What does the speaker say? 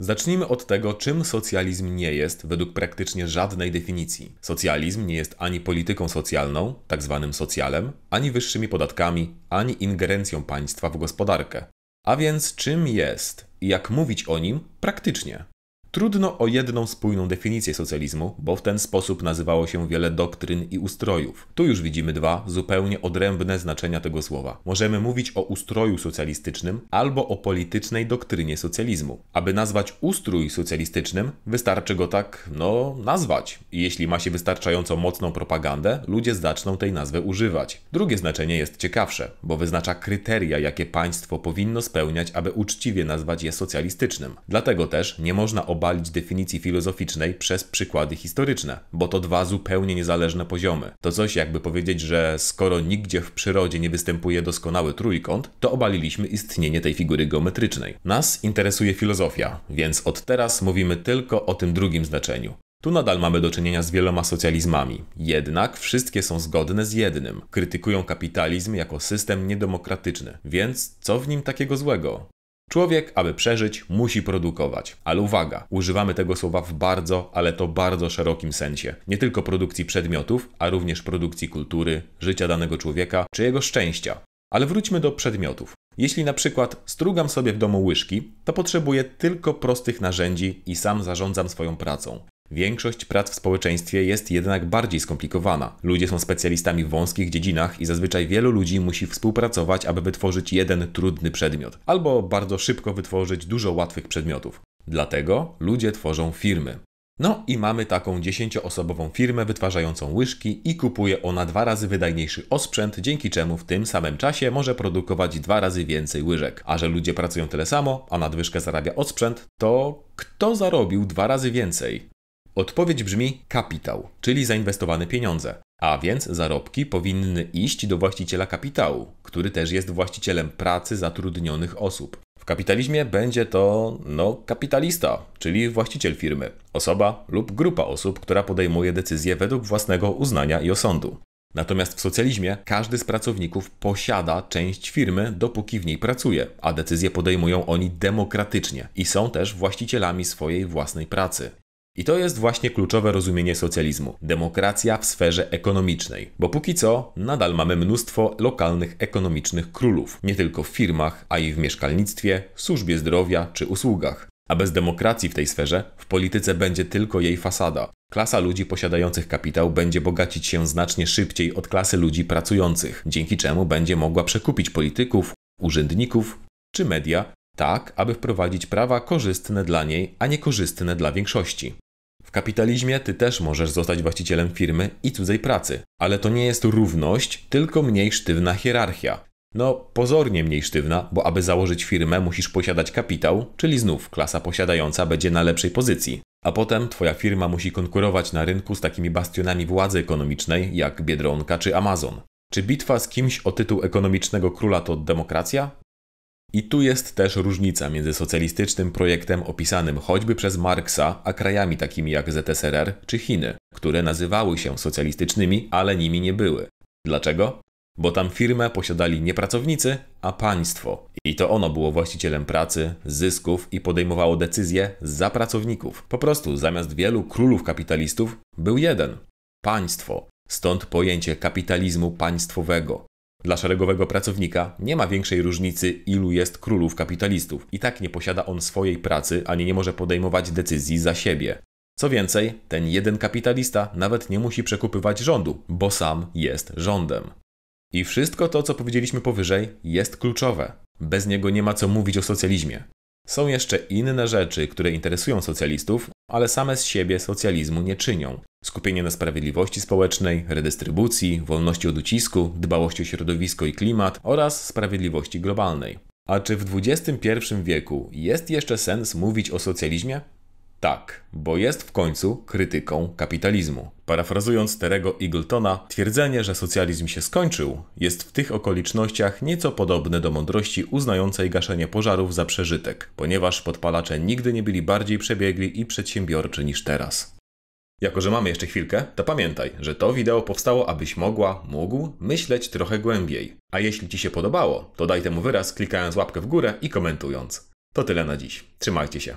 Zacznijmy od tego, czym socjalizm nie jest według praktycznie żadnej definicji. Socjalizm nie jest ani polityką socjalną, tak zwanym socjalem, ani wyższymi podatkami, ani ingerencją państwa w gospodarkę. A więc czym jest i jak mówić o nim praktycznie? Trudno o jedną spójną definicję socjalizmu, bo w ten sposób nazywało się wiele doktryn i ustrojów. Tu już widzimy dwa zupełnie odrębne znaczenia tego słowa. Możemy mówić o ustroju socjalistycznym albo o politycznej doktrynie socjalizmu. Aby nazwać ustrój socjalistycznym, wystarczy go tak, no, nazwać. I jeśli ma się wystarczająco mocną propagandę, ludzie zaczną tej nazwy używać. Drugie znaczenie jest ciekawsze, bo wyznacza kryteria, jakie państwo powinno spełniać, aby uczciwie nazwać je socjalistycznym. Dlatego też nie można obalić obalić definicji filozoficznej przez przykłady historyczne, bo to dwa zupełnie niezależne poziomy. To coś jakby powiedzieć, że skoro nigdzie w przyrodzie nie występuje doskonały trójkąt, to obaliliśmy istnienie tej figury geometrycznej. Nas interesuje filozofia, więc od teraz mówimy tylko o tym drugim znaczeniu. Tu nadal mamy do czynienia z wieloma socjalizmami, jednak wszystkie są zgodne z jednym. Krytykują kapitalizm jako system niedemokratyczny, więc co w nim takiego złego? Człowiek, aby przeżyć, musi produkować. Ale uwaga, używamy tego słowa w bardzo, ale to bardzo szerokim sensie. Nie tylko produkcji przedmiotów, a również produkcji kultury, życia danego człowieka czy jego szczęścia. Ale wróćmy do przedmiotów. Jeśli na przykład strugam sobie w domu łyżki, to potrzebuję tylko prostych narzędzi i sam zarządzam swoją pracą. Większość prac w społeczeństwie jest jednak bardziej skomplikowana. Ludzie są specjalistami w wąskich dziedzinach i zazwyczaj wielu ludzi musi współpracować, aby wytworzyć jeden trudny przedmiot, albo bardzo szybko wytworzyć dużo łatwych przedmiotów. Dlatego ludzie tworzą firmy. No i mamy taką dziesięcioosobową firmę wytwarzającą łyżki i kupuje ona dwa razy wydajniejszy osprzęt, dzięki czemu w tym samym czasie może produkować dwa razy więcej łyżek. A że ludzie pracują tyle samo, a nadwyżkę zarabia osprzęt, to kto zarobił dwa razy więcej? Odpowiedź brzmi kapitał, czyli zainwestowane pieniądze. A więc zarobki powinny iść do właściciela kapitału, który też jest właścicielem pracy zatrudnionych osób. W kapitalizmie będzie to, no, kapitalista, czyli właściciel firmy, osoba lub grupa osób, która podejmuje decyzje według własnego uznania i osądu. Natomiast w socjalizmie każdy z pracowników posiada część firmy, dopóki w niej pracuje, a decyzje podejmują oni demokratycznie i są też właścicielami swojej własnej pracy. I to jest właśnie kluczowe rozumienie socjalizmu demokracja w sferze ekonomicznej. Bo póki co nadal mamy mnóstwo lokalnych ekonomicznych królów, nie tylko w firmach, a i w mieszkalnictwie, służbie zdrowia czy usługach. A bez demokracji w tej sferze, w polityce będzie tylko jej fasada. Klasa ludzi posiadających kapitał będzie bogacić się znacznie szybciej od klasy ludzi pracujących, dzięki czemu będzie mogła przekupić polityków, urzędników czy media, tak aby wprowadzić prawa korzystne dla niej, a nie korzystne dla większości kapitalizmie ty też możesz zostać właścicielem firmy i cudzej pracy, ale to nie jest równość, tylko mniej sztywna hierarchia. No, pozornie mniej sztywna, bo aby założyć firmę musisz posiadać kapitał, czyli znów klasa posiadająca będzie na lepszej pozycji. A potem twoja firma musi konkurować na rynku z takimi bastionami władzy ekonomicznej jak Biedronka czy Amazon. Czy bitwa z kimś o tytuł ekonomicznego króla to demokracja? I tu jest też różnica między socjalistycznym projektem opisanym choćby przez Marksa, a krajami takimi jak ZSRR czy Chiny, które nazywały się socjalistycznymi, ale nimi nie były. Dlaczego? Bo tam firmę posiadali nie pracownicy, a państwo. I to ono było właścicielem pracy, zysków i podejmowało decyzje za pracowników. Po prostu zamiast wielu królów kapitalistów był jeden państwo. Stąd pojęcie kapitalizmu państwowego. Dla szeregowego pracownika nie ma większej różnicy, ilu jest królów kapitalistów. I tak nie posiada on swojej pracy, ani nie może podejmować decyzji za siebie. Co więcej, ten jeden kapitalista nawet nie musi przekupywać rządu, bo sam jest rządem. I wszystko to, co powiedzieliśmy powyżej, jest kluczowe. Bez niego nie ma co mówić o socjalizmie. Są jeszcze inne rzeczy, które interesują socjalistów, ale same z siebie socjalizmu nie czynią. Skupienie na sprawiedliwości społecznej, redystrybucji, wolności od ucisku, dbałości o środowisko i klimat oraz sprawiedliwości globalnej. A czy w XXI wieku jest jeszcze sens mówić o socjalizmie? Tak, bo jest w końcu krytyką kapitalizmu. Parafrazując Terego Eagletona, twierdzenie, że socjalizm się skończył, jest w tych okolicznościach nieco podobne do mądrości uznającej gaszenie pożarów za przeżytek, ponieważ podpalacze nigdy nie byli bardziej przebiegli i przedsiębiorczy niż teraz. Jako, że mamy jeszcze chwilkę, to pamiętaj, że to wideo powstało, abyś mogła, mógł myśleć trochę głębiej. A jeśli Ci się podobało, to daj temu wyraz klikając łapkę w górę i komentując. To tyle na dziś. Trzymajcie się.